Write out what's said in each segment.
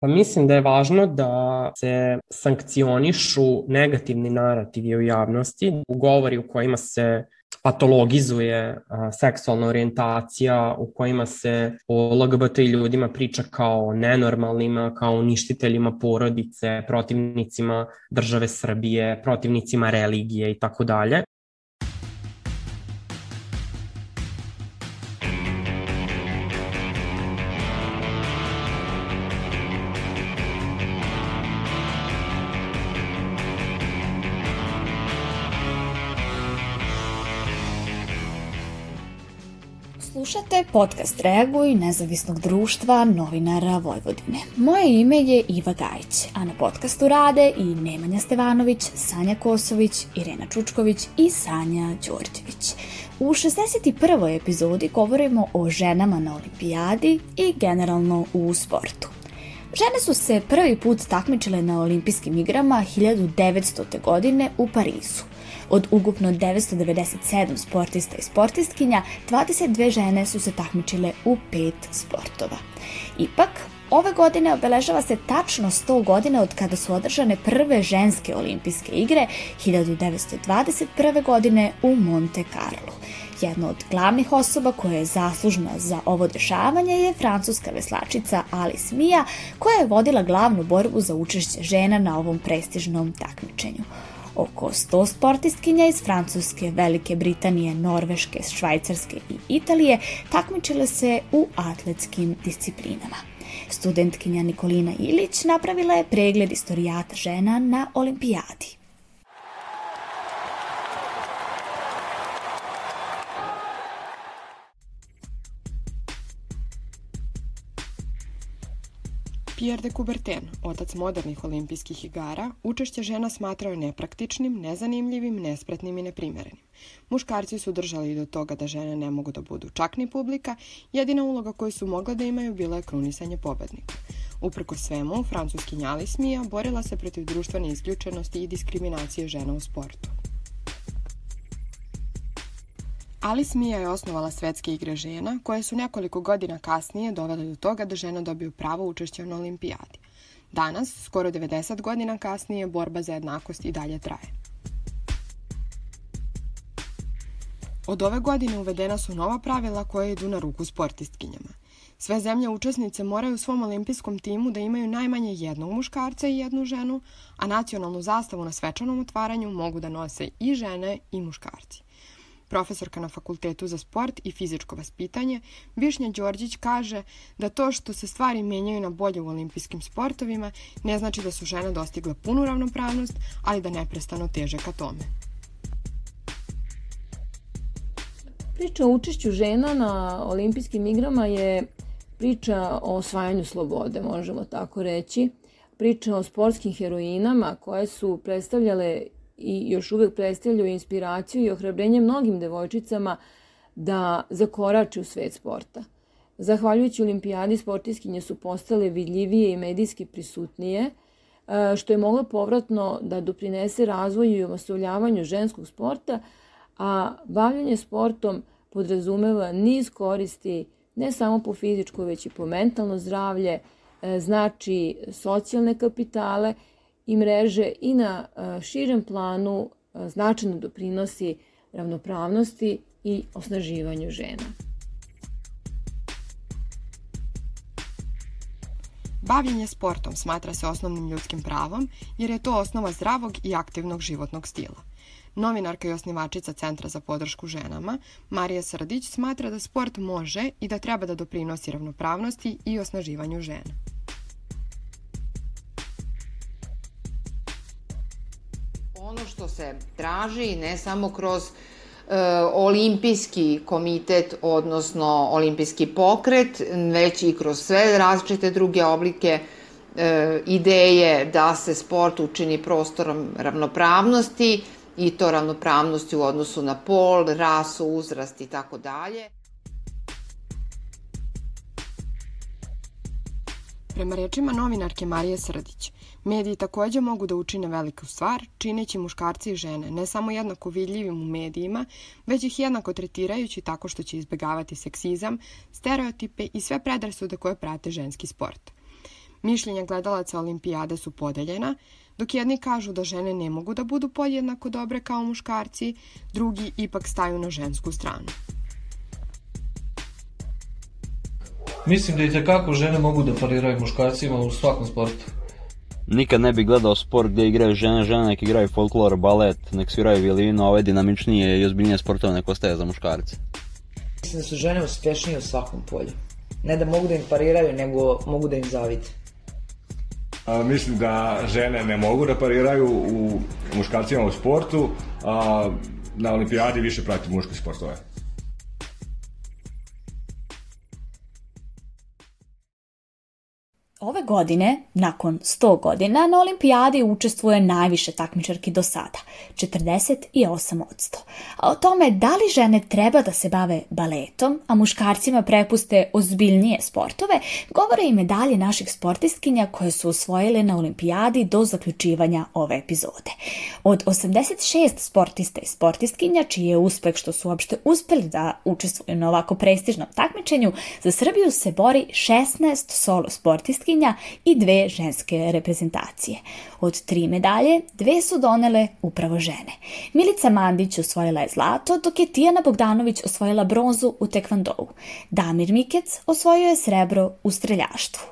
Pa mislim da je važno da se sankcionišu negativni narativi u javnosti, u govori u kojima se patologizuje a, seksualna orijentacija u kojima se o LGBT ljudima priča kao nenormalnima, kao uništiteljima porodice, protivnicima države Srbije, protivnicima religije i tako dalje. Podcast Reaguj nezavisnog društva novinara Vojvodine. Moje ime je Iva Gajić, a na podcastu rade i Nemanja Stevanović, Sanja Kosović, Irena Čučković i Sanja Đorđević. U 61. epizodi govorimo o ženama na olimpijadi i generalno u sportu. Žene su se prvi put takmičile na olimpijskim igrama 1900. godine u Parizu. Od ukupno 997 sportista i sportistkinja, 22 žene su se takmičile u pet sportova. Ipak, Ove godine obeležava se tačno 100 godina od kada su održane prve ženske olimpijske igre 1921. godine u Monte Carlo. Jedna od glavnih osoba koja je zaslužna za ovo dešavanje je francuska veslačica Alice Mia koja je vodila glavnu borbu za učešće žena na ovom prestižnom takmičenju. Oko 100 sportistkinja iz Francuske, Velike Britanije, Norveške, Švajcarske i Italije takmičile se u atletskim disciplinama. Studentkinja Nikolina Ilić napravila je pregled istorijata žena na olimpijadi. Pierre de Coubertin, otac modernih olimpijskih igara, učešće žena smatrao nepraktičnim, nezanimljivim, nespretnim i neprimerenim. Muškarci su držali do toga da žene ne mogu da budu čak ni publika, jedina uloga koju su mogle da imaju bila je krunisanje pobednika. Uprko svemu, francuskinja Alice Mia borila se protiv društvene isključenosti i diskriminacije žena u sportu. Alice Mia je osnovala svetske igre žena, koje su nekoliko godina kasnije dovele do toga da žene dobiju pravo učešća na olimpijadi. Danas, skoro 90 godina kasnije, borba za jednakost i dalje traje. Od ove godine uvedena su nova pravila koje idu na ruku sportistkinjama. Sve zemlje učesnice moraju u svom olimpijskom timu da imaju najmanje jednog muškarca i jednu ženu, a nacionalnu zastavu na svečanom otvaranju mogu da nose i žene i muškarci profesorka na Fakultetu za sport i fizičko vaspitanje, Višnja Đorđić kaže da to što se stvari menjaju na bolje u olimpijskim sportovima ne znači da su žene dostigle punu ravnopravnost, ali da neprestano teže ka tome. Priča o učešću žena na olimpijskim igrama je priča o osvajanju slobode, možemo tako reći. Priča o sportskim heroinama koje su predstavljale i još uvek predstavljaju inspiraciju i ohrabrenje mnogim devojčicama da zakorače u svet sporta. Zahvaljujući olimpijadi sportiskinje su postale vidljivije i medijski prisutnije, e, što je moglo povratno da doprinese razvoju i omasovljavanju ženskog sporta, a bavljanje sportom podrazumeva niz koristi ne samo po fizičko, već i po mentalno zdravlje, e, znači socijalne kapitale i mreže i na širem planu značajno doprinosi ravnopravnosti i osnaživanju žena. Bavljenje sportom smatra se osnovnim ljudskim pravom jer je to osnova zdravog i aktivnog životnog stila. Novinarka i osnivačica Centra za podršku ženama, Marija Srdić, smatra da sport može i da treba da doprinosi ravnopravnosti i osnaživanju žena. Se traži ne samo kroz e, olimpijski komitet, odnosno olimpijski pokret, već i kroz sve različite druge oblike e, ideje da se sport učini prostorom ravnopravnosti i to ravnopravnosti u odnosu na pol, rasu, uzrast i tako dalje. Prema rečima novinarke Marije Srdić, Mediji takođe mogu da učine veliku stvar, čineći muškarci i žene ne samo jednako vidljivim u medijima, već ih jednako tretirajući tako što će izbegavati seksizam, stereotipe i sve predrasude koje prate ženski sport. Mišljenja gledalaca olimpijade su podeljena, dok jedni kažu da žene ne mogu da budu podjednako dobre kao muškarci, drugi ipak staju na žensku stranu. Mislim da i tekako žene mogu da pariraju muškarcima u svakom sportu. Nikad ne bi gledao sport gdje igraju žene, žene nek igraju folklor, balet, nek sviraju violinu, a ove dinamičnije i ozbiljnije sportove nek ostaje za muškarce. Mislim da su žene uspešnije u svakom polju. Ne da mogu da im pariraju, nego mogu da im zavide. A, mislim da žene ne mogu da pariraju u muškarcima u sportu, a na olimpijadi više prati muške sportove. Ove godine, nakon 100 godina, na olimpijadi učestvuje najviše takmičarki do sada, 48%. A o tome da li žene treba da se bave baletom, a muškarcima prepuste ozbiljnije sportove, govore i medalje naših sportistkinja koje su osvojile na olimpijadi do zaključivanja ove epizode. Od 86 sportista i sportistkinja, čiji je uspeh što su uopšte uspeli da učestvuju na ovako prestižnom takmičenju, za Srbiju se bori 16 solo sportistkinja muškinja i dve ženske reprezentacije. Od tri medalje, dve su donele upravo žene. Milica Mandić osvojila je zlato, dok je Tijana Bogdanović osvojila bronzu u tekvandovu. Damir Mikec osvojio je srebro u streljaštvu.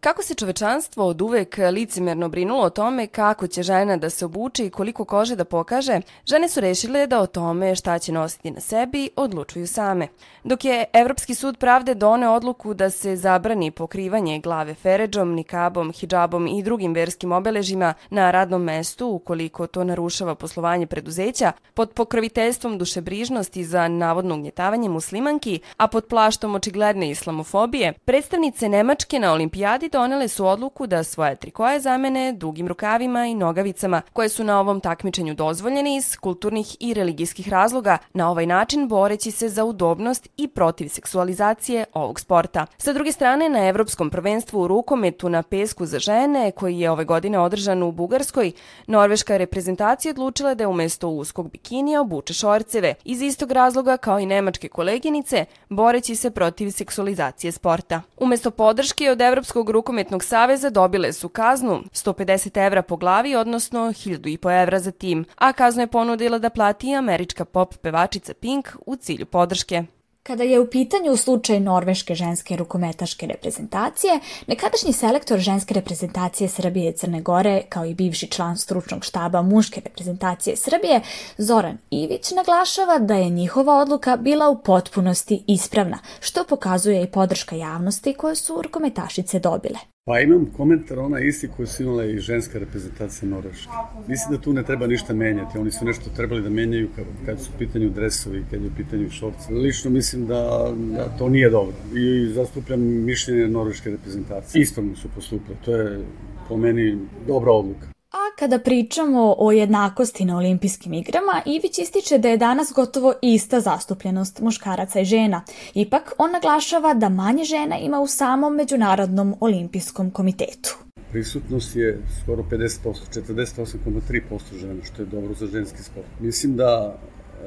Kako se čovečanstvo od uvek licimerno brinulo o tome kako će žena da se obuče i koliko kože da pokaže, žene su rešile da o tome šta će nositi na sebi odlučuju same. Dok je Evropski sud pravde done odluku da se zabrani pokrivanje glave feređom, nikabom, hijabom i drugim verskim obeležima na radnom mestu ukoliko to narušava poslovanje preduzeća, pod pokroviteljstvom dušebrižnosti za navodno ugnjetavanje muslimanki, a pod plaštom očigledne islamofobije, predstavnice Nemačke na olimpijadi donele su odluku da svoje trikoje zamene dugim rukavima i nogavicama koje su na ovom takmičenju dozvoljene iz kulturnih i religijskih razloga, na ovaj način boreći se za udobnost i protiv seksualizacije ovog sporta. Sa druge strane, na Evropskom prvenstvu u rukometu na pesku za žene, koji je ove godine održan u Bugarskoj, norveška reprezentacija odlučila da umesto uskog bikinija obuče šorceve, iz istog razloga kao i nemačke koleginice, boreći se protiv seksualizacije sporta. Umesto podrške od Evropskog rukometnog saveza dobile su kaznu 150 evra po glavi, odnosno 1000,5 evra za tim, a kaznu je ponudila da plati američka pop pevačica Pink u cilju podrške. Kada je u pitanju slučaj norveške ženske rukometaške reprezentacije, nekadašnji selektor ženske reprezentacije Srbije i Crne Gore, kao i bivši član stručnog štaba muške reprezentacije Srbije, Zoran Ivić naglašava da je njihova odluka bila u potpunosti ispravna, što pokazuje i podrška javnosti koje su rukometašice dobile. Pa imam komentar ona isti koji su imale i ženska reprezentacija Norveške. Mislim da tu ne treba ništa menjati. Oni su nešto trebali da menjaju kad, kad su u pitanju dresovi, kad je u pitanju šorci. Lično mislim da, da to nije dobro. I zastupljam mišljenje norveške reprezentacije. Ispravno su postupili. To je po meni dobra odluka. A kada pričamo o jednakosti na olimpijskim igrama, Ivić ističe da je danas gotovo ista zastupljenost muškaraca i žena. Ipak, on naglašava da manje žena ima u samom Međunarodnom olimpijskom komitetu. Prisutnost je skoro 50%, 48,3% žena, što je dobro za ženski sport. Mislim da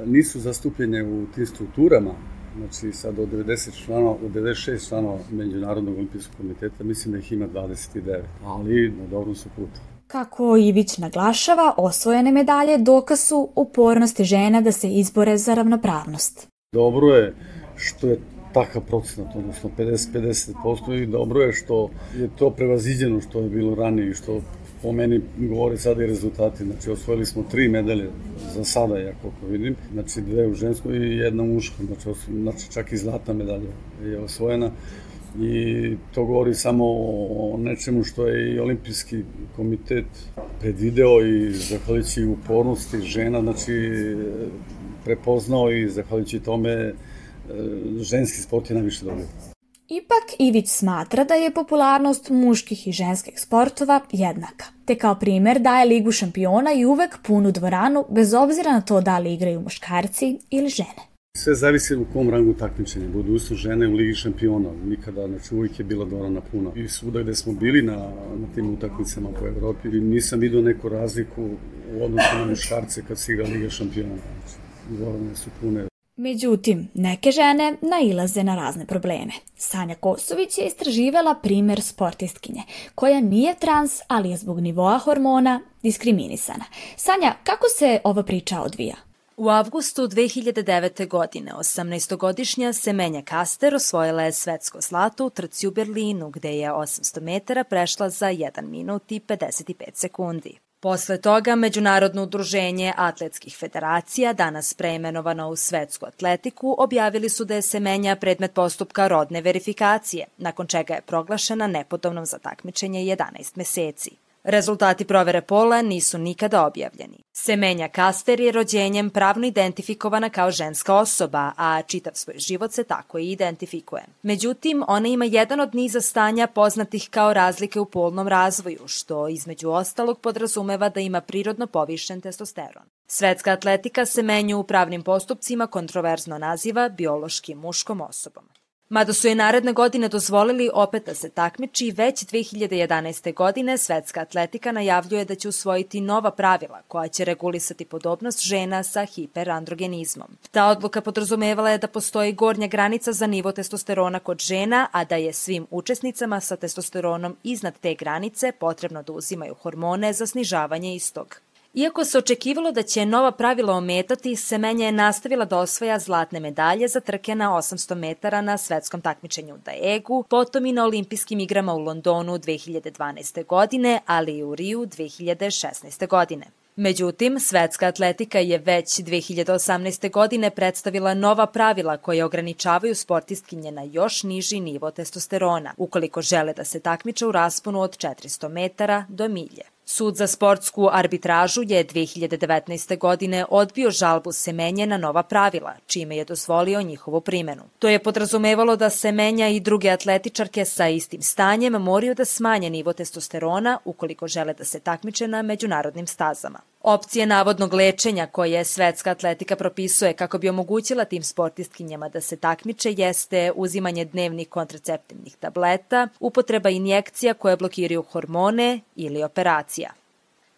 nisu zastupljene u tim strukturama, znači sad od 90 članova, od 96 članova Međunarodnog olimpijskog komiteta, mislim da ih ima 29, ali na dobrom su putu. Kako Ivić naglašava, osvojene medalje dokaz su upornosti žena da se izbore za ravnopravnost. Dobro je što je takav procenat, odnosno 50-50% i dobro je što je to prevaziđeno što je bilo ranije i što po meni govore sada i rezultati. Znači, osvojili smo tri medalje za sada, ja koliko vidim. Znači, dve u ženskoj i jedna u muškoj. Znači, znači, čak i zlatna medalja je osvojena i to govori samo o nečemu što je i olimpijski komitet predvideo i zahvaljujući upornosti žena, znači prepoznao i zahvaljujući tome e, ženski sport je najviše dobio. Ipak Ivić smatra da je popularnost muških i ženskih sportova jednaka, te kao primer daje Ligu šampiona i uvek punu dvoranu bez obzira na to da li igraju muškarci ili žene. Sve zavisi u kom rangu takmičenja. Budu usto žene u Ligi šampiona. Nikada, znači uvijek je bila dvorana puna. I svuda gde smo bili na, na tim utakmicama po Evropi, nisam vidio neku razliku u odnosu na muškarce kad se igra Liga šampiona. Znači, dvorane su pune Međutim, neke žene nailaze na razne probleme. Sanja Kosović je istraživala primer sportistkinje, koja nije trans, ali je zbog nivoa hormona diskriminisana. Sanja, kako se ova priča odvija? U avgustu 2009. godine 18-godišnja Semenja Kaster osvojila je svetsko zlato u trci u Berlinu, gde je 800 metara prešla za 1 minut i 55 sekundi. Posle toga, Međunarodno udruženje atletskih federacija, danas preimenovano u svetsku atletiku, objavili su da je Semenja predmet postupka rodne verifikacije, nakon čega je proglašena nepodobnom za takmičenje 11 meseci. Rezultati provere pola nisu nikada objavljeni. Semenja Kaster je rođenjem pravno identifikovana kao ženska osoba, a čitav svoj život se tako i identifikuje. Međutim, ona ima jedan od niza stanja poznatih kao razlike u polnom razvoju, što između ostalog podrazumeva da ima prirodno povišen testosteron. Svetska atletika se menju u pravnim postupcima kontroverzno naziva biološkim muškom osobom. Mada su je naredne godine dozvolili opet da se takmiči, već 2011. godine Svetska atletika najavljuje da će usvojiti nova pravila koja će regulisati podobnost žena sa hiperandrogenizmom. Ta odluka podrazumevala je da postoji gornja granica za nivo testosterona kod žena, a da je svim učesnicama sa testosteronom iznad te granice potrebno da uzimaju hormone za snižavanje istog. Iako se očekivalo da će nova pravila ometati, Semenja je nastavila da osvaja zlatne medalje za trke na 800 metara na svetskom takmičenju u Daegu, potom i na olimpijskim igrama u Londonu 2012. godine, ali i u Riju 2016. godine. Međutim, svetska atletika je već 2018. godine predstavila nova pravila koje ograničavaju sportistkinje na još niži nivo testosterona, ukoliko žele da se takmiče u rasponu od 400 metara do milje. Sud za sportsku arbitražu je 2019. godine odbio žalbu Semenje na nova pravila, čime je dozvolio njihovu primenu. To je podrazumevalo da Semenja i druge atletičarke sa istim stanjem moraju da smanje nivo testosterona ukoliko žele da se takmiče na međunarodnim stazama. Opcije navodnog lečenja koje svetska atletika propisuje kako bi omogućila tim sportistkinjama da se takmiče jeste uzimanje dnevnih kontraceptivnih tableta, upotreba injekcija koje blokiraju hormone ili operacija.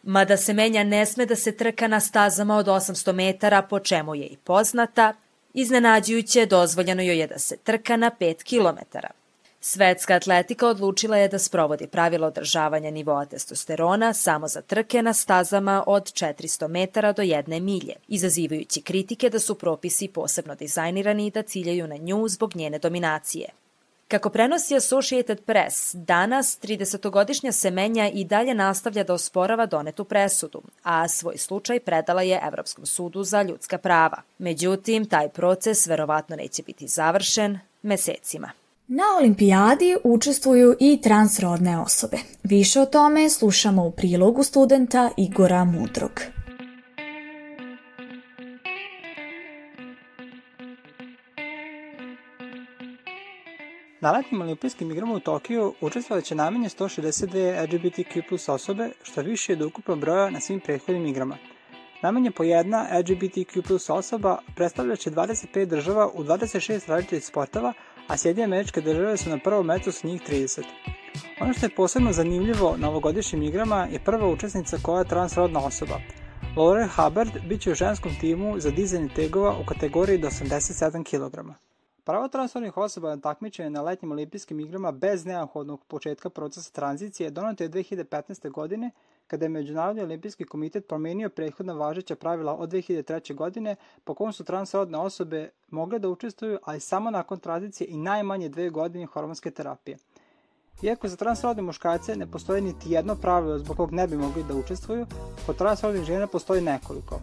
Mada se menja ne sme da se trka na stazama od 800 metara, po čemu je i poznata, iznenađujuće dozvoljeno joj je da se trka na 5 kilometara. Svetska atletika odlučila je da sprovodi pravilo održavanja nivoa testosterona samo za trke na stazama od 400 metara do jedne milje, izazivajući kritike da su propisi posebno dizajnirani i da ciljaju na nju zbog njene dominacije. Kako prenosi Associated Press, danas 30-godišnja Semenja i dalje nastavlja da osporava donetu presudu, a svoj slučaj predala je Evropskom sudu za ljudska prava. Međutim, taj proces verovatno neće biti završen mesecima. Na olimpijadi učestvuju i transrodne osobe. Više o tome slušamo u prilogu studenta Igora Mudrog. Na letnim olimpijskim igrama u Tokiju učestvovaće najmanje 162 LGBTQ plus osobe, što više od ukupnog broja na svim prethodnim igrama. Najmanje po jedna LGBTQ plus osoba predstavljaće 25 država u 26 različitih sportova, a Sjedinje američke države su na prvom metu sa njih 30. Ono što je posebno zanimljivo na ovogodišnjim igrama je prva učesnica koja je transrodna osoba. Laura Hubbard bit će u ženskom timu za dizanje tegova u kategoriji do 87 kg. Pravo transrodnih osoba na takmičenje na letnjim olimpijskim igrama bez neophodnog početka procesa tranzicije donato je 2015. godine kada je Međunarodni olimpijski komitet promenio prethodna važeća pravila od 2003. godine po kom su transrodne osobe mogle da učestvuju, ali samo nakon tranzicije i najmanje dve godine hormonske terapije. Iako za transrodne muškarce ne postoji niti jedno pravilo zbog kog ne bi mogli da učestvuju, kod transrodnih žena postoji nekoliko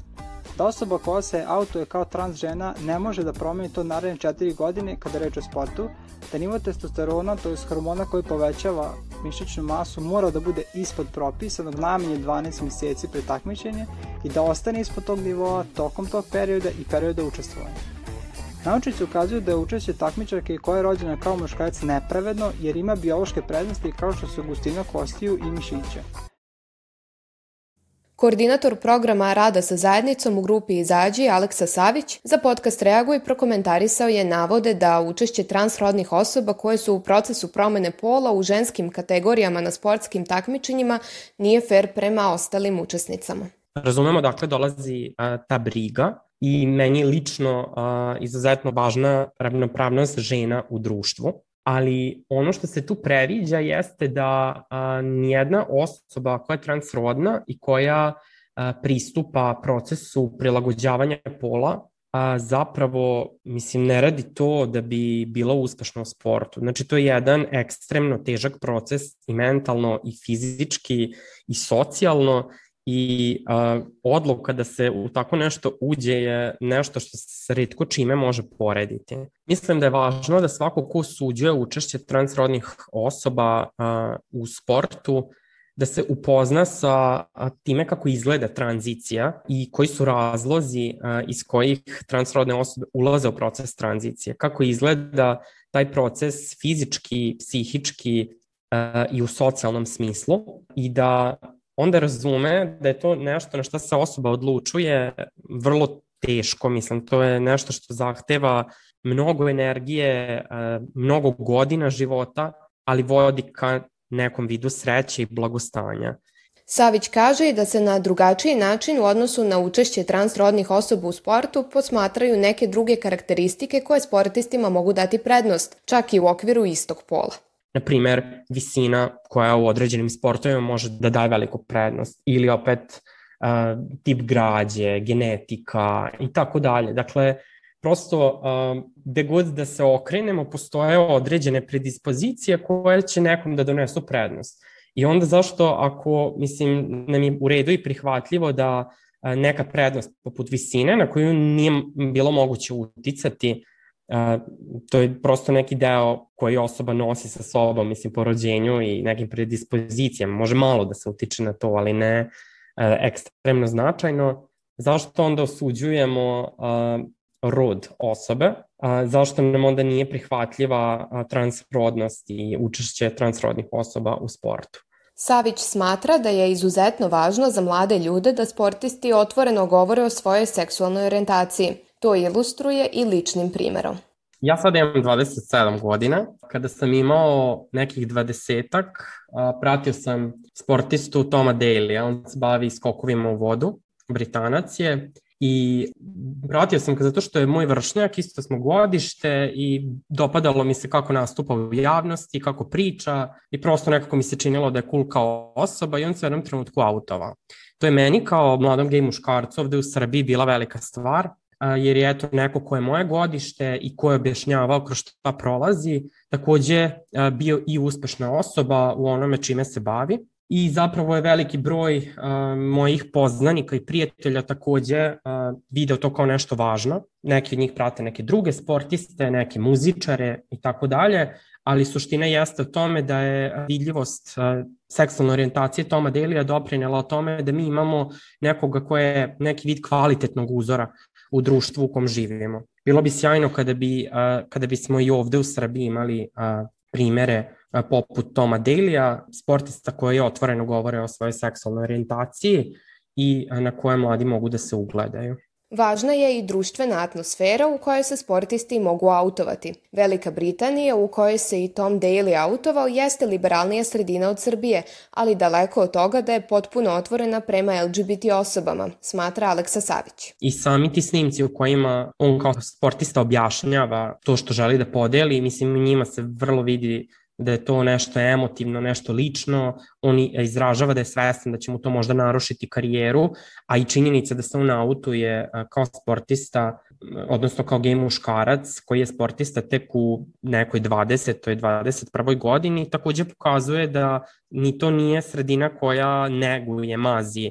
da osoba koja se autuje kao trans žena ne može da promeni to naredne 4 godine kada reč o sportu, da nivo testosterona, to je hormona koji povećava mišićnu masu, mora da bude ispod propisanog najmanje 12 meseci pre takmičenja i da ostane ispod tog nivoa tokom tog perioda i perioda učestvovanja. Naučnici ukazuju da je učešće takmičarke koja je rođena kao muškarac nepravedno jer ima biološke prednosti kao što su gustina kostiju i mišića. Koordinator programa rada sa zajednicom u grupi Izađi, Aleksa Savić, za podcast Reaguj prokomentarisao je navode da učešće transrodnih osoba koje su u procesu promene pola u ženskim kategorijama na sportskim takmičenjima nije fair prema ostalim učesnicama. Razumemo dakle dolazi a, ta briga i meni lično a, izuzetno važna ravnopravnost žena u društvu ali ono što se tu previđa jeste da a, nijedna osoba koja je transrodna i koja a, pristupa procesu prilagođavanja pola a, zapravo, mislim, ne radi to da bi bila uspešna u sportu. Znači, to je jedan ekstremno težak proces i mentalno i fizički i socijalno i a, odluka da se u tako nešto uđe je nešto što se redko čime može porediti. Mislim da je važno da svako ko suđuje učešće transrodnih osoba a, u sportu da se upozna sa time kako izgleda tranzicija i koji su razlozi iz kojih transrodne osobe ulaze u proces tranzicije, kako izgleda taj proces fizički, psihički i u socijalnom smislu i da onda razume da je to nešto na što se osoba odlučuje vrlo teško, mislim, to je nešto što zahteva mnogo energije, mnogo godina života, ali vodi ka nekom vidu sreće i blagostanja. Savić kaže i da se na drugačiji način u odnosu na učešće transrodnih osoba u sportu posmatraju neke druge karakteristike koje sportistima mogu dati prednost, čak i u okviru istog pola. Na primer, visina koja u određenim sportovima može da daje veliku prednost ili opet uh, tip građe, genetika i tako dalje. Dakle, prosto gde god da se okrenemo postoje određene predispozicije koje će nekom da donesu prednost. I onda zašto ako, mislim, nam je u redu i prihvatljivo da neka prednost poput visine na koju nije bilo moguće uticati, to je prosto neki deo koji osoba nosi sa sobom, mislim, po rođenju i nekim predispozicijama. Može malo da se utiče na to, ali ne ekstremno značajno. Zašto onda osuđujemo rod osobe, a, zašto nam onda nije prihvatljiva a, transrodnost i učešće transrodnih osoba u sportu. Savić smatra da je izuzetno važno za mlade ljude da sportisti otvoreno govore o svojoj seksualnoj orijentaciji. To ilustruje i ličnim primerom. Ja sad imam 27 godina. Kada sam imao nekih dvadesetak, pratio sam sportistu Toma Daly, on se bavi skokovima u vodu, Britanac je I vratio sam ga zato što je moj vršnjak, isto smo godište i dopadalo mi se kako nastupa u javnosti, kako priča i prosto nekako mi se činilo da je cool kao osoba i on se u jednom trenutku autova. To je meni kao mladom gej muškarcu ovde u Srbiji bila velika stvar, jer je eto neko ko je moje godište i ko je objašnjavao kroz šta prolazi, takođe bio i uspešna osoba u onome čime se bavi i zapravo je veliki broj mojih poznanika i prijatelja takođe video to kao nešto važno. Neki od njih prate neke druge sportiste, neke muzičare i tako dalje, ali suština jeste o tome da je vidljivost seksualne orijentacije Toma Delija doprinela o tome da mi imamo nekoga ko je neki vid kvalitetnog uzora u društvu u kom živimo. Bilo bi sjajno kada, bi, uh, kada bismo i ovde u Srbiji imali uh, primere poput Toma Delija, sportista koji otvoreno govore o svojoj seksualnoj orijentaciji i na koje mladi mogu da se ugledaju. Važna je i društvena atmosfera u kojoj se sportisti mogu autovati. Velika Britanija, u kojoj se i Tom Daly autovao, jeste liberalnija sredina od Srbije, ali daleko od toga da je potpuno otvorena prema LGBT osobama, smatra Aleksa Savić. I sami ti snimci u kojima on kao sportista objašnjava to što želi da podeli, mislim njima se vrlo vidi da je to nešto emotivno, nešto lično, on izražava da je svestan da će mu to možda narušiti karijeru, a i činjenica da se on autuje kao sportista, odnosno kao gej muškarac koji je sportista tek u nekoj 20. to je 21. godini, takođe pokazuje da ni to nije sredina koja neguje, mazi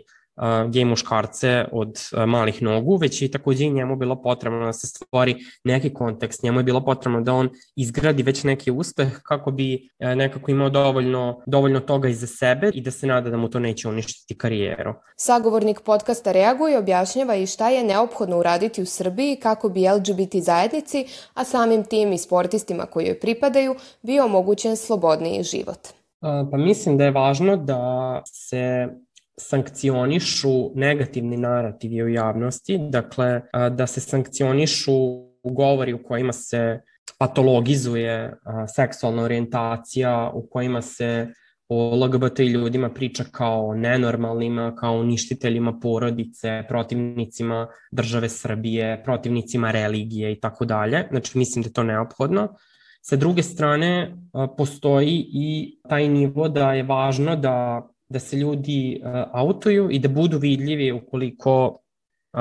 gej muškarce od malih nogu, već i takođe i njemu bilo potrebno da se stvori neki kontekst, njemu je bilo potrebno da on izgradi već neki uspeh kako bi nekako imao dovoljno, dovoljno toga iza sebe i da se nada da mu to neće uništiti karijeru. Sagovornik podcasta reaguje i objašnjava i šta je neophodno uraditi u Srbiji kako bi LGBT zajednici, a samim tim i sportistima koji joj pripadaju, bio omogućen slobodniji život. Pa mislim da je važno da se sankcionišu negativni narativi u javnosti, dakle da se sankcionišu govori u kojima se patologizuje seksualna orijentacija, u kojima se o LGBT ljudima priča kao nenormalnima, kao uništiteljima porodice, protivnicima države Srbije, protivnicima religije i tako dalje. Znači, mislim da je to neophodno. Sa druge strane, postoji i taj nivo da je važno da, da se ljudi autuju i da budu vidljivi ukoliko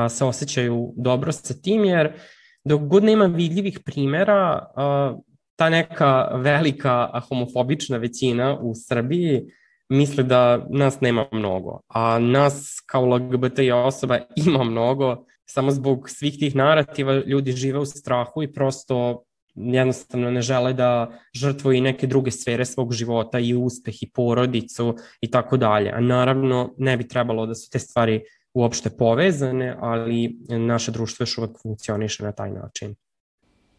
se osjećaju dobro sa tim, jer dok god nema vidljivih primera, ta neka velika homofobična većina u Srbiji misle da nas nema mnogo, a nas kao LGBT osoba ima mnogo, samo zbog svih tih narativa ljudi žive u strahu i prosto jednostavno ne žele da žrtvuju i neke druge sfere svog života i uspeh i porodicu i tako dalje. A naravno ne bi trebalo da su te stvari uopšte povezane, ali naše društvo još uvek funkcioniše na taj način.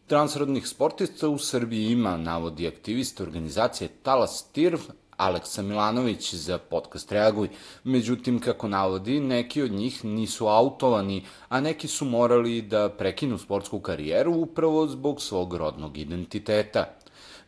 Transrodnih sportista u Srbiji ima, navodi aktivista organizacije Talas Tirv, Aleksa Milanović za podcast Reaguj. Međutim, kako navodi, neki od njih nisu autovani, a neki su morali da prekinu sportsku karijeru upravo zbog svog rodnog identiteta.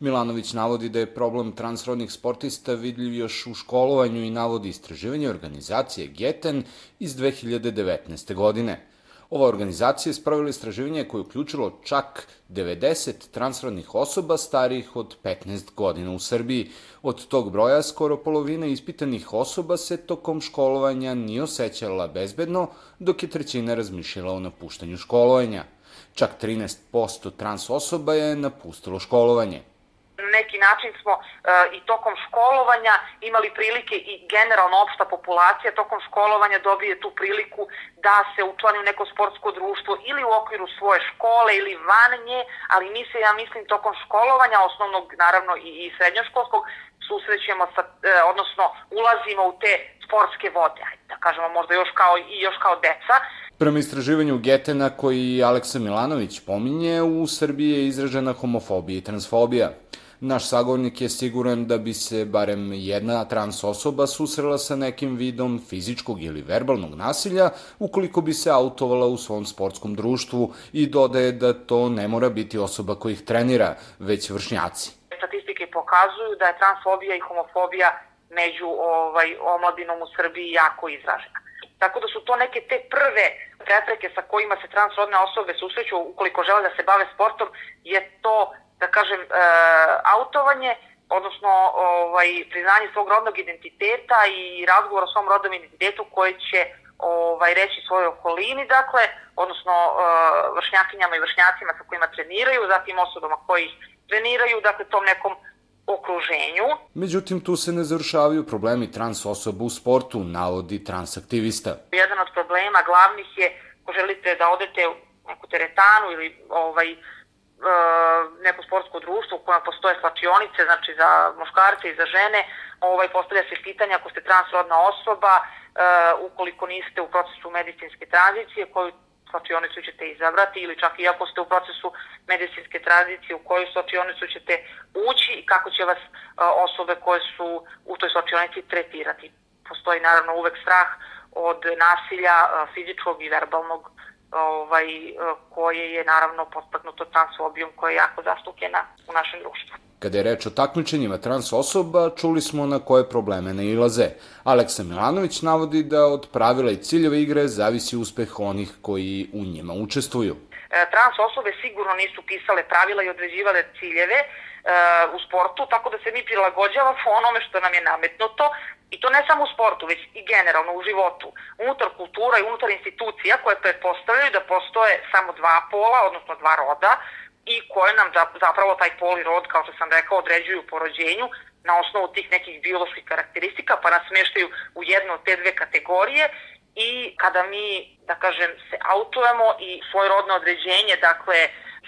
Milanović navodi da je problem transrodnih sportista vidljiv još u školovanju i navodi istraživanje organizacije Geten iz 2019. godine. Ova organizacija je spravila istraživanje koje je uključilo čak 90 transrodnih osoba starijih od 15 godina u Srbiji. Od tog broja skoro polovina ispitanih osoba se tokom školovanja nije osjećala bezbedno, dok je trećina razmišljala o napuštanju školovanja. Čak 13% trans osoba je napustilo školovanje neki način smo uh, i tokom školovanja imali prilike i generalno opšta populacija tokom školovanja dobije tu priliku da se učlani u neko sportsko društvo ili u okviru svoje škole ili van nje, ali mi se, ja mislim, tokom školovanja, osnovnog naravno i, i srednjoškolskog, susrećemo sa, uh, odnosno ulazimo u te sportske vode, da kažemo možda još kao, i još kao deca, Prema istraživanju Getena koji Aleksa Milanović pominje, u Srbiji je izražena homofobija i transfobija. Naš sagovornik je siguran da bi se barem jedna trans osoba susrela sa nekim vidom fizičkog ili verbalnog nasilja ukoliko bi se autovala u svom sportskom društvu i dodaje da to ne mora biti osoba koja ih trenira, već vršnjaci. Statistike pokazuju da je transfobija i homofobija među ovaj, omladinom u Srbiji jako izražena. Tako da su to neke te prve prepreke sa kojima se transrodne osobe susreću ukoliko žele da se bave sportom, je to da kažem, e, autovanje, odnosno ovaj, priznanje svog rodnog identiteta i razgovor o svom rodnom identitetu koji će ovaj, reći svojoj okolini, dakle, odnosno e, vršnjakinjama i vršnjacima sa kojima treniraju, zatim osobama koji treniraju, dakle, tom nekom okruženju. Međutim, tu se ne završavaju problemi trans osoba u sportu, navodi transaktivista. Jedan od problema glavnih je, ako želite da odete u neku teretanu ili ovaj, neko sportsko društvo u kojem postoje slačionice, znači za muškarce i za žene, ovaj, postavlja se pitanje ako ste transrodna osoba, e, ukoliko niste u procesu medicinske tranzicije, koju slačionicu ćete izabrati ili čak i ako ste u procesu medicinske tranzicije u koju slačionicu ćete ući i kako će vas e, osobe koje su u toj slačionici tretirati. Postoji naravno uvek strah od nasilja fizičkog i verbalnog ovaj, koje je naravno postaknuto transfobijom koja je jako zastupljena u našem društvu. Kada je reč o takmičenjima trans osoba, čuli smo na koje probleme ne ilaze. Aleksa Milanović navodi da od pravila i ciljeva igre zavisi uspeh onih koji u njima učestvuju. E, trans osobe sigurno nisu pisale pravila i određivale ciljeve, u sportu, tako da se mi prilagođavamo onome što nam je nametnuto i to ne samo u sportu, već i generalno u životu, unutar kultura i unutar institucija koje pretpostavljaju da postoje samo dva pola, odnosno dva roda i koje nam da, zapravo taj pol i rod, kao što sam rekao, određuju po rođenju na osnovu tih nekih bioloških karakteristika, pa nas smeštaju u jednu od te dve kategorije. I kada mi, da kažem, se autujemo i svoje rodno određenje, dakle,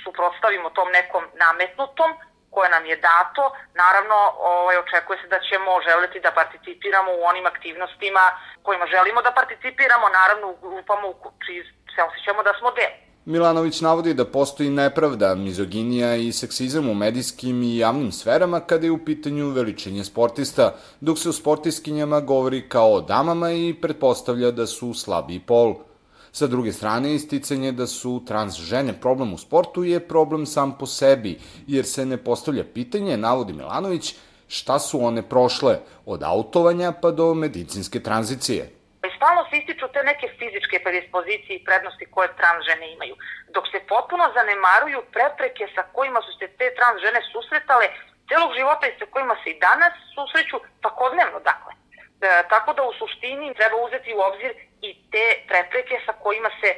suprotstavimo tom nekom nametnutom, koje nam je dato, naravno ovaj, očekuje se da ćemo želiti da participiramo u onim aktivnostima kojima želimo da participiramo, naravno u grupama u čiji se osjećamo da smo deo. Milanović navodi da postoji nepravda, mizoginija i seksizam u medijskim i javnim sferama kada je u pitanju veličenje sportista, dok se o sportiskinjama govori kao o damama i pretpostavlja da su slabiji pol. Sa druge strane, isticanje da su trans žene problem u sportu je problem sam po sebi, jer se ne postavlja pitanje, navodi Milanović, šta su one prošle od autovanja pa do medicinske tranzicije. Stalno se ističu te neke fizičke predispozicije i prednosti koje trans žene imaju, dok se potpuno zanemaruju prepreke sa kojima su se te trans žene susretale celog života i sa kojima se i danas susreću svakodnevno, dakle. E, tako da u suštini treba uzeti u obzir i te prepreke sa kojima se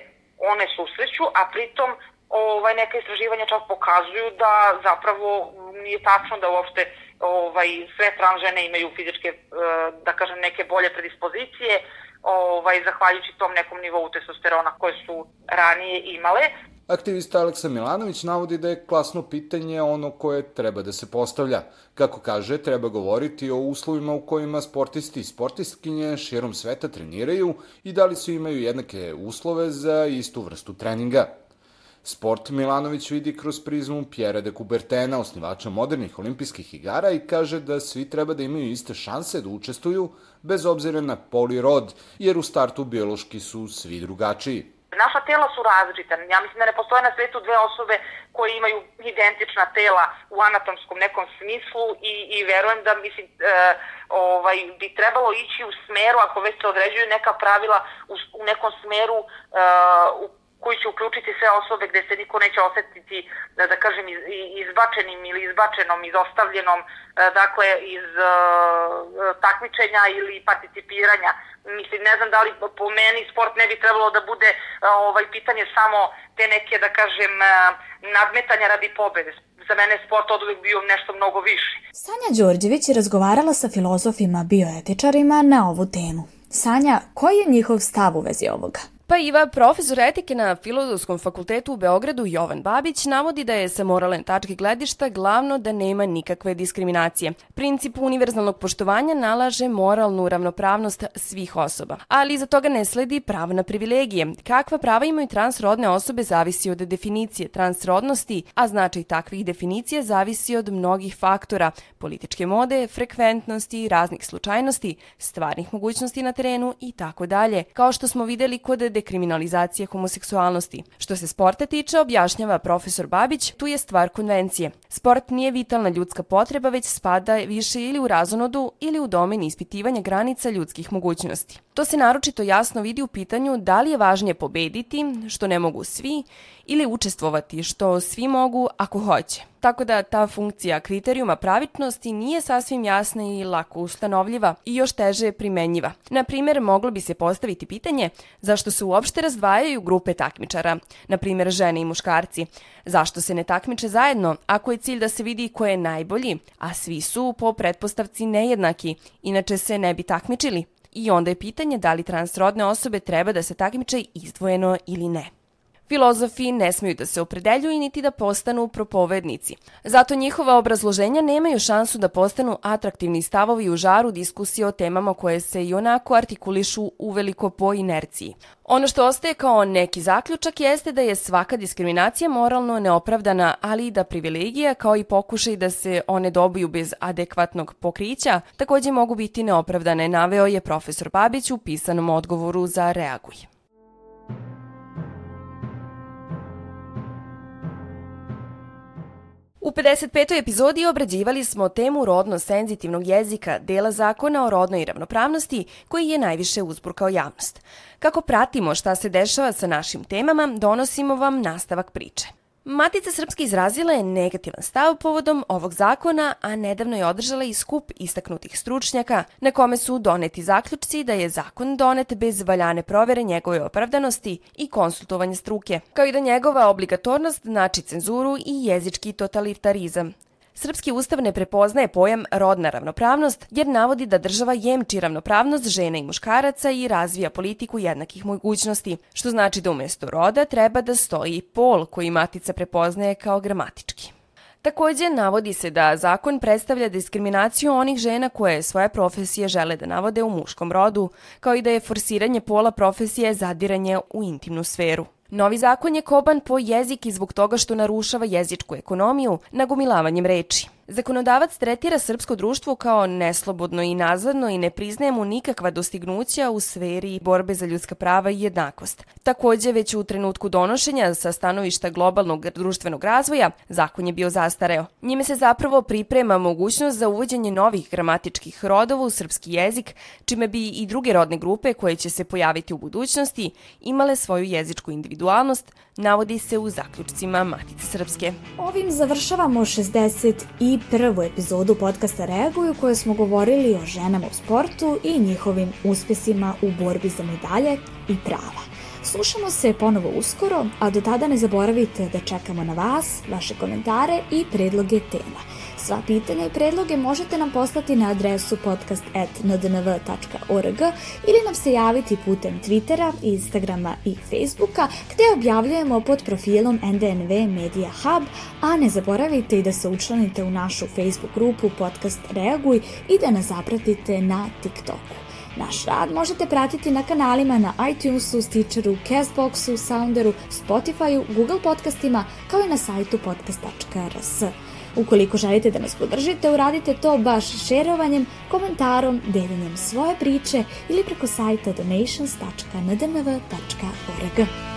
one susreću, a pritom ovaj, neka istraživanja čak pokazuju da zapravo nije tačno da uopšte ovaj, sve trans žene imaju fizičke, e, da kažem, neke bolje predispozicije, ovaj, zahvaljujući tom nekom nivou testosterona koje su ranije imale. Aktivista Aleksa Milanović navodi da je klasno pitanje ono koje treba da se postavlja. Kako kaže, treba govoriti o uslovima u kojima sportisti i sportistkinje širom sveta treniraju i da li su imaju jednake uslove za istu vrstu treninga. Sport Milanović vidi kroz prizmu Pjera de Coubertena, osnivača modernih olimpijskih igara i kaže da svi treba da imaju iste šanse da učestvuju bez obzira na pol i rod, jer u startu biološki su svi drugačiji. Naša tela su različita. Ja mislim da ne postoje na svetu dve osobe koje imaju identična tela u anatomskom nekom smislu i, i verujem da mislim, e, ovaj, bi trebalo ići u smeru, ako već se određuju neka pravila, u, u nekom smeru e, u koji će uključiti sve osobe gde se niko neće osetiti, da, da kažem, izbačenim ili izbačenom, izostavljenom, e, dakle, iz uh, takmičenja ili participiranja. Mislim, ne znam da li po meni sport ne bi trebalo da bude uh, ovaj pitanje samo te neke, da kažem, nadmetanja radi pobede. Za mene sport od uvijek bio nešto mnogo više. Sanja Đorđević je razgovarala sa filozofima bioetičarima na ovu temu. Sanja, koji je njihov stav u vezi ovoga? Pa Iva, profesor etike na Filozofskom fakultetu u Beogradu Jovan Babić navodi da je sa moralne tačke gledišta glavno da nema nikakve diskriminacije. Princip univerzalnog poštovanja nalaže moralnu ravnopravnost svih osoba, ali iza toga ne sledi pravo na privilegije. Kakva prava imaju transrodne osobe zavisi od definicije transrodnosti, a značaj takvih definicija zavisi od mnogih faktora, političke mode, frekventnosti, raznih slučajnosti, stvarnih mogućnosti na terenu i tako dalje. Kao što smo videli kod dekriminalizacije homoseksualnosti. Što se sporta tiče, objašnjava profesor Babić, tu je stvar konvencije. Sport nije vitalna ljudska potreba, već spada više ili u razonodu ili u domen ispitivanja granica ljudskih mogućnosti. To se naročito jasno vidi u pitanju da li je važnije pobediti, što ne mogu svi, ili učestvovati, što svi mogu ako hoće. Tako da ta funkcija kriterijuma pravičnosti nije sasvim jasna i lako ustanovljiva i još teže primenjiva. Na primer, moglo bi se postaviti pitanje zašto se uopšte razdvajaju grupe takmičara, na primer žene i muškarci. Zašto se ne takmiče zajedno ako je cilj da se vidi ko je najbolji, a svi su po pretpostavci nejednaki, inače se ne bi takmičili? I onda je pitanje da li transrodne osobe treba da se takmiče izdvojeno ili ne. Filozofi ne smeju da se opredeljuju niti da postanu propovednici. Zato njihova obrazloženja nemaju šansu da postanu atraktivni stavovi u žaru diskusije o temama koje se i onako artikulišu uveliko po inerciji. Ono što ostaje kao neki zaključak jeste da je svaka diskriminacija moralno neopravdana, ali i da privilegija kao i pokušaj da se one dobiju bez adekvatnog pokrića takođe mogu biti neopravdane, naveo je profesor Babić u pisanom odgovoru za Reaguj. U 55. epizodi obrađivali smo temu rodno senzitivnog jezika, dela zakona o rodnoj ravnopravnosti koji je najviše uzburkao javnost. Kako pratimo šta se dešava sa našim temama, donosimo vam nastavak priče. Matica Srpska izrazila je negativan stav povodom ovog zakona, a nedavno je održala i skup istaknutih stručnjaka na kome su doneti zaključci da je zakon donet bez valjane provere njegove opravdanosti i konsultovanja struke, kao i da njegova obligatornost znači cenzuru i jezički totalitarizam. Srpski ustav ne prepoznaje pojam rodna ravnopravnost jer navodi da država jemči ravnopravnost žena i muškaraca i razvija politiku jednakih mogućnosti, što znači da umesto roda treba da stoji pol koji matica prepoznaje kao gramatički. Takođe, navodi se da zakon predstavlja diskriminaciju onih žena koje svoje profesije žele da navode u muškom rodu, kao i da je forsiranje pola profesije zadiranje u intimnu sferu. Novi zakon je koban po jezik i zbog toga što narušava jezičku ekonomiju nagomilavanjem reči. Zakonodavac tretira srpsko društvo kao neslobodno i nazadno i ne priznaje mu nikakva dostignuća u sferi borbe za ljudska prava i jednakost. Takođe, već u trenutku donošenja sa stanovišta globalnog društvenog razvoja, zakon je bio zastareo. Njime se zapravo priprema mogućnost za uvođenje novih gramatičkih rodova u srpski jezik, čime bi i druge rodne grupe koje će se pojaviti u budućnosti imale svoju jezičku individualnost, navodi se u zaključcima Matice Srpske. Ovim završavamo 60 i prvu epizodu podcasta Reaguju koje smo govorili o ženama u sportu i njihovim uspesima u borbi za medalje i prava. Slušamo se ponovo uskoro, a do tada ne zaboravite da čekamo na vas, vaše komentare i predloge tema. Sva pitanja i predloge možete nam poslati na adresu podcast.ndnv.org ili nam se javiti putem Twittera, Instagrama i Facebooka gde objavljujemo pod profilom NDNV Media Hub, a ne zaboravite i da se učlanite u našu Facebook grupu Podcast Reaguj i da nas zapratite na TikToku. Naš rad možete pratiti na kanalima na iTunesu, Stitcheru, Castboxu, Sounderu, Spotifyu, Google podcastima, kao i na sajtu podcast.rs. Ukoliko želite da nas podržite, uradite to baš šerovanjem, komentarom, deljenjem svoje priče ili preko sajta donations.ndnv.org.